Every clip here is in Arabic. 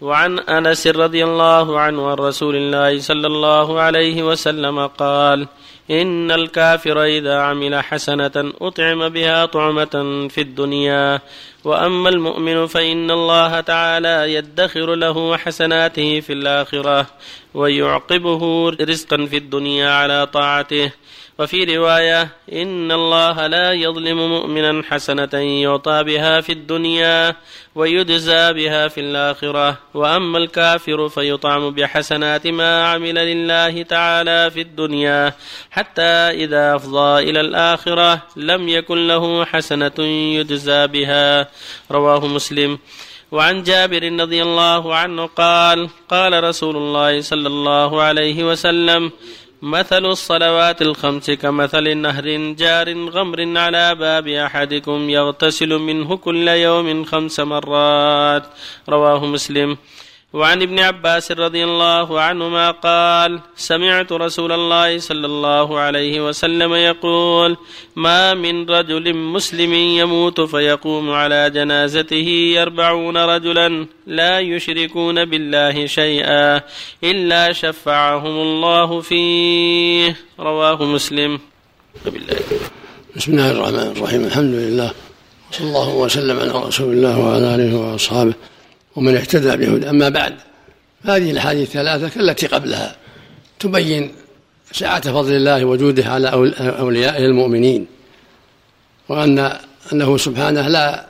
وعن أنس رضي الله عنه عن رسول الله صلى الله عليه وسلم قال إن الكافر إذا عمل حسنة أطعم بها طعمة في الدنيا. وأما المؤمن فإن الله تعالى يدخر له حسناته في الآخرة ويعقبه رزقا في الدنيا على طاعته. وفي رواية إن الله لا يظلم مؤمنا حسنة يعطى بها في الدنيا ويجزى بها في الآخرة. وأما الكافر فيطعم بحسنات ما عمل لله تعالى في الدنيا حتى إذا أفضى إلى الآخرة لم يكن له حسنة يجزى بها. رواه مسلم. وعن جابر رضي الله عنه قال قال رسول الله صلى الله عليه وسلم مثل الصلوات الخمس كمثل نهر جار غمر على باب أحدكم يغتسل منه كل يوم خمس مرات. رواه مسلم. وعن ابن عباس رضي الله عنهما قال سمعت رسول الله صلى الله عليه وسلم يقول ما من رجل مسلم يموت فيقوم على جنازته أربعون رجلا لا يشركون بالله شيئا إلا شفعهم الله فيه. رواه مسلم. بسم الله الرحمن الرحيم. الحمد لله وصلى الله وسلم على رسول الله وعلى آله وأصحابه. ومن اهتدى بهدى أما بعد هذه الأحاديث الثلاثة كالتي قبلها تبين سعة فضل الله وجوده على أوليائه المؤمنين وأن أنه سبحانه لا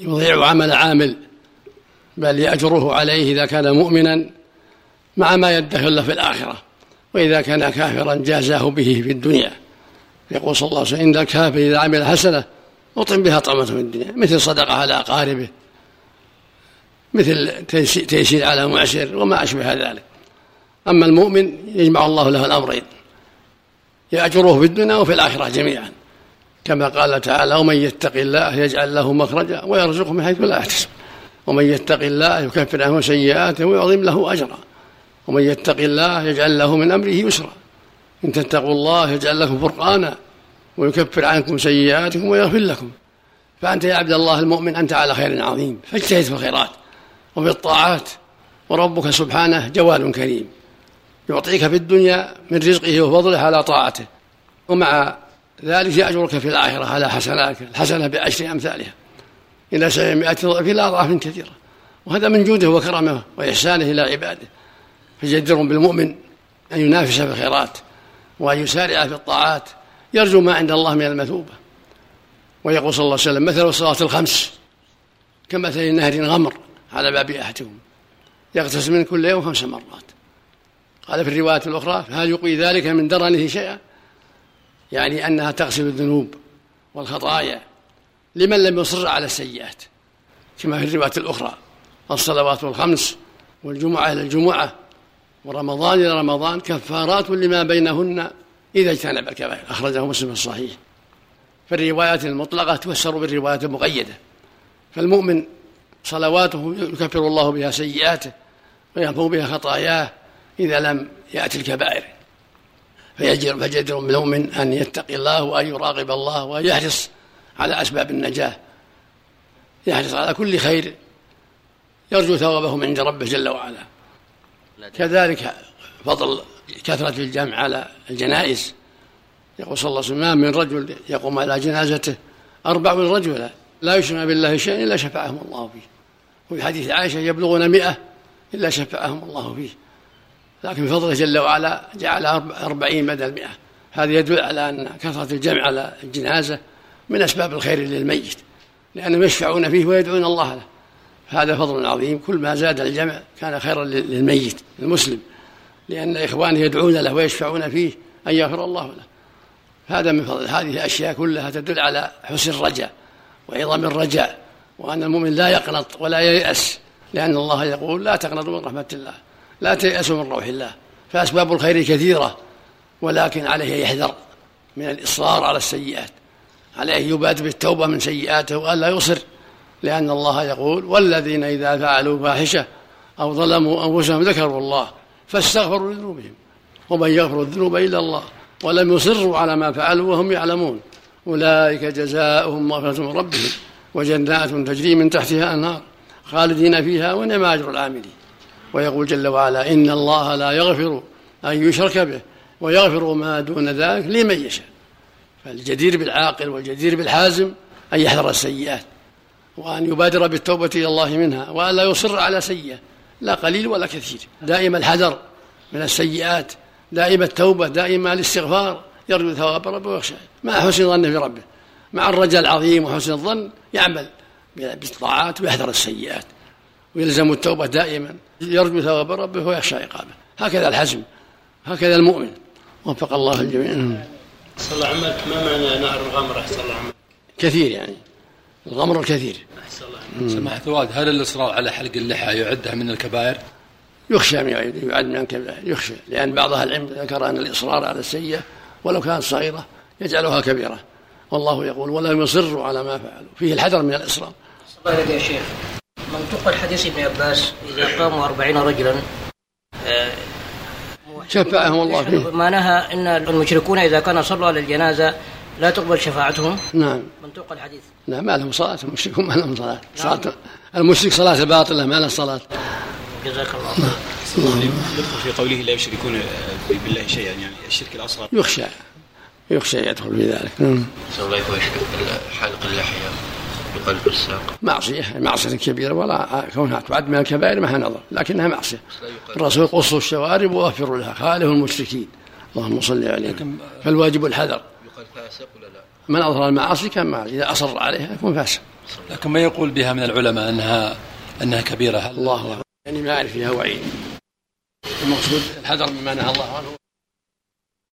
يضيع عمل عامل بل يأجره عليه إذا كان مؤمنا مع ما يدخر له في الآخرة وإذا كان كافرا جازاه به في الدنيا. يقول صلى الله عليه وسلم إن الكافر إذا عمل حسنة أطعم بها طعمة في الدنيا. مثل صدقة على أقاربه مثل تيسير على معسر وما أشبه ذلك. أما المؤمن يجمع الله له الأمرين يأجره في الدنيا وفي الآخرة جميعا. كما قال تعالى ومن يتق الله يجعل له مخرجا ويرزقه من حيث لا يحتسب. ومن يتق الله يكفر عنه سيئاته ويعظم له أجرا. ومن يتق الله يجعل له من أمره يسرا. إن تتقوا الله يجعل لكم فرقانا ويكفر عنكم سيئاتكم ويغفر لكم. فأنت يا عبد الله المؤمن أنت على خير عظيم. فاجتهد في الخيرات. وفي الطاعات وربك سبحانه جواد كريم. يعطيك في الدنيا من رزقه وفضله على طاعته. ومع ذلك يأجرك في الآخرة على حسناتك الحسنة بعشر أمثالها. إلى سبعمائة ضعف إلى أضعاف كثيرة. وهذا من جوده وكرمه وإحسانه إلى عباده. فجدر بالمؤمن أن ينافس في الخيرات وأن يسارع في الطاعات. يرجو ما عند الله من المثوبة. ويقول صلى الله عليه وسلم مثل الصلاة الخمس كمثل نهر غمر. على باب أحدكم يغتسل من كل يوم خمس مرات. قال في الرواية الأخرى هل يقوي ذلك من درنه شيئا؟ يعني أنها تغسل الذنوب والخطايا لمن لم يصر على السيئات. كما في الرواية الأخرى الصلوات الخمس والجمعة إلى الجمعة ورمضان إلى رمضان كفارات لما بينهن إذا اجتنب الكبائر. أخرجه مسلم الصحيح. فالروايات المطلقة تفسر بالروايات المقيدة. فالمؤمن صلواته يكفر الله بها سيئاته ويهفو بها خطاياه إذا لم يأتي الكبائر. فيجر فجدر بالمؤمن أن يتقي الله وأن يراقب الله وأن يحرص على أسباب النجاة. يحرص على كل خير يرجو ثوابه من عند ربه جل وعلا. كذلك فضل كثرة الجمع على الجنائز. يقول صلى الله عليه وسلم ما من رجل يقوم على جنازته أربعون رجلا لا يشرك بالله شيئا إلا شفعهم الله فيه. وفي حديث عائشة يبلغون مئة إلا شفعهم الله فيه. لكن بفضله جل وعلا جعل أربعين بدل مئة. هذا يدل على أن كثرة الجمع على الجنازة من أسباب الخير للميت لأنهم يشفعون فيه ويدعون الله له. هذا فضل عظيم. كل ما زاد الجمع كان خيرا للميت المسلم لأن إخوانه يدعون له ويشفعون فيه أن يغفر الله له. هذا من فضل هذه الأشياء كلها تدل على حسن الرجاء وعظم الرجاء. وأن المؤمن لا يقنط ولا ييأس لأن الله يقول لا تقنطوا من رحمة الله لا تيأسوا من روح الله فأسباب الخير كثيرة ولكن عليه يحذر من الإصرار على السيئات عليه يبادر بالتوبة من سيئاته وألا يصر لأن الله يقول والذين إذا فعلوا فاحشة أو ظلموا أنفسهم ذكروا الله فاستغفروا لذنوبهم ومن يغفر الذنوب إلا الله ولم يصروا على ما فعلوا وهم يعلمون أولئك جزاؤهم مغفرة من ربهم. وجنات تجري من تحتها أنهار خالدين فيها ونعم أجر العاملين. ويقول جل وعلا إن الله لا يغفر أن يشرك به ويغفر ما دون ذلك لمن يشاء. فالجدير بالعاقل والجدير بالحازم أن يحذر السيئات وأن يبادر بالتوبة إلى الله منها وأن لا يصر على سيئة لا قليل ولا كثير. دائما الحذر من السيئات دائم التوبة دائما الاستغفار يرجو ثواب ربه ويخشى. مع حسن ظنه في ربه. مع الرجاء العظيم وحسن الظن يعمل بالطاعات ويحذر السيئات ويلزم التوبة دائما يرجو ثواب ربه ويخشى عقابه. هكذا الحزم هكذا المؤمن. وفق الله الجميع. صلى الله عمك ما معنى نهر الغمر؟ أحسن الله عمك كثير يعني. الغمر الكثير أحسن الله سماحة الوالد هل الإصرار على حلق اللحى يعدها من الكبائر؟ يخشى من يعد من الكبائر يخشى. لأن بعض أهل العلم ذكر أن الإصرار على السيئة ولو كانت صغيرة يجعلها كبيرة. والله يقول ولم يصروا على ما فعلوا. فيه الحذر من الإصرار. الله يا شيخ. منطق الحديث ابن عباس إذا قاموا أربعين رجلا آه، شفعهم الله فيه. ما نهى إن المشركون إذا كانوا صلوا على الجنازة لا تقبل شفاعتهم؟ نعم. منطوق الحديث. لا ما لهم صلاة المشركون ما لهم صلاة. صلاة المشرك صلاة باطلة ما له صلاة. جزاك الله خير يدخل في قوله لا يشركون بالله شيئا يعني الشرك الأصغر. يخشى. يخشى يدخل في ذلك. نعم. الله حلق اللحية بقلب الساق؟ معصية معصية كبيرة ولا كونها تعد من الكبائر ما نظر لكنها معصية. الرسول قصوا الشوارب ووفروا لها خالف المشركين. اللهم صل عليه فالواجب الحذر. يقال فاسق ولا لا؟ من أظهر المعاصي كان معصية إذا أصر عليها يكون فاسق. لكن ما يقول بها من العلماء أنها أنها كبيرة؟ هل الله أعلم. يعني ما أعرف فيها وعيد. المقصود الحذر مما نهى الله عنه.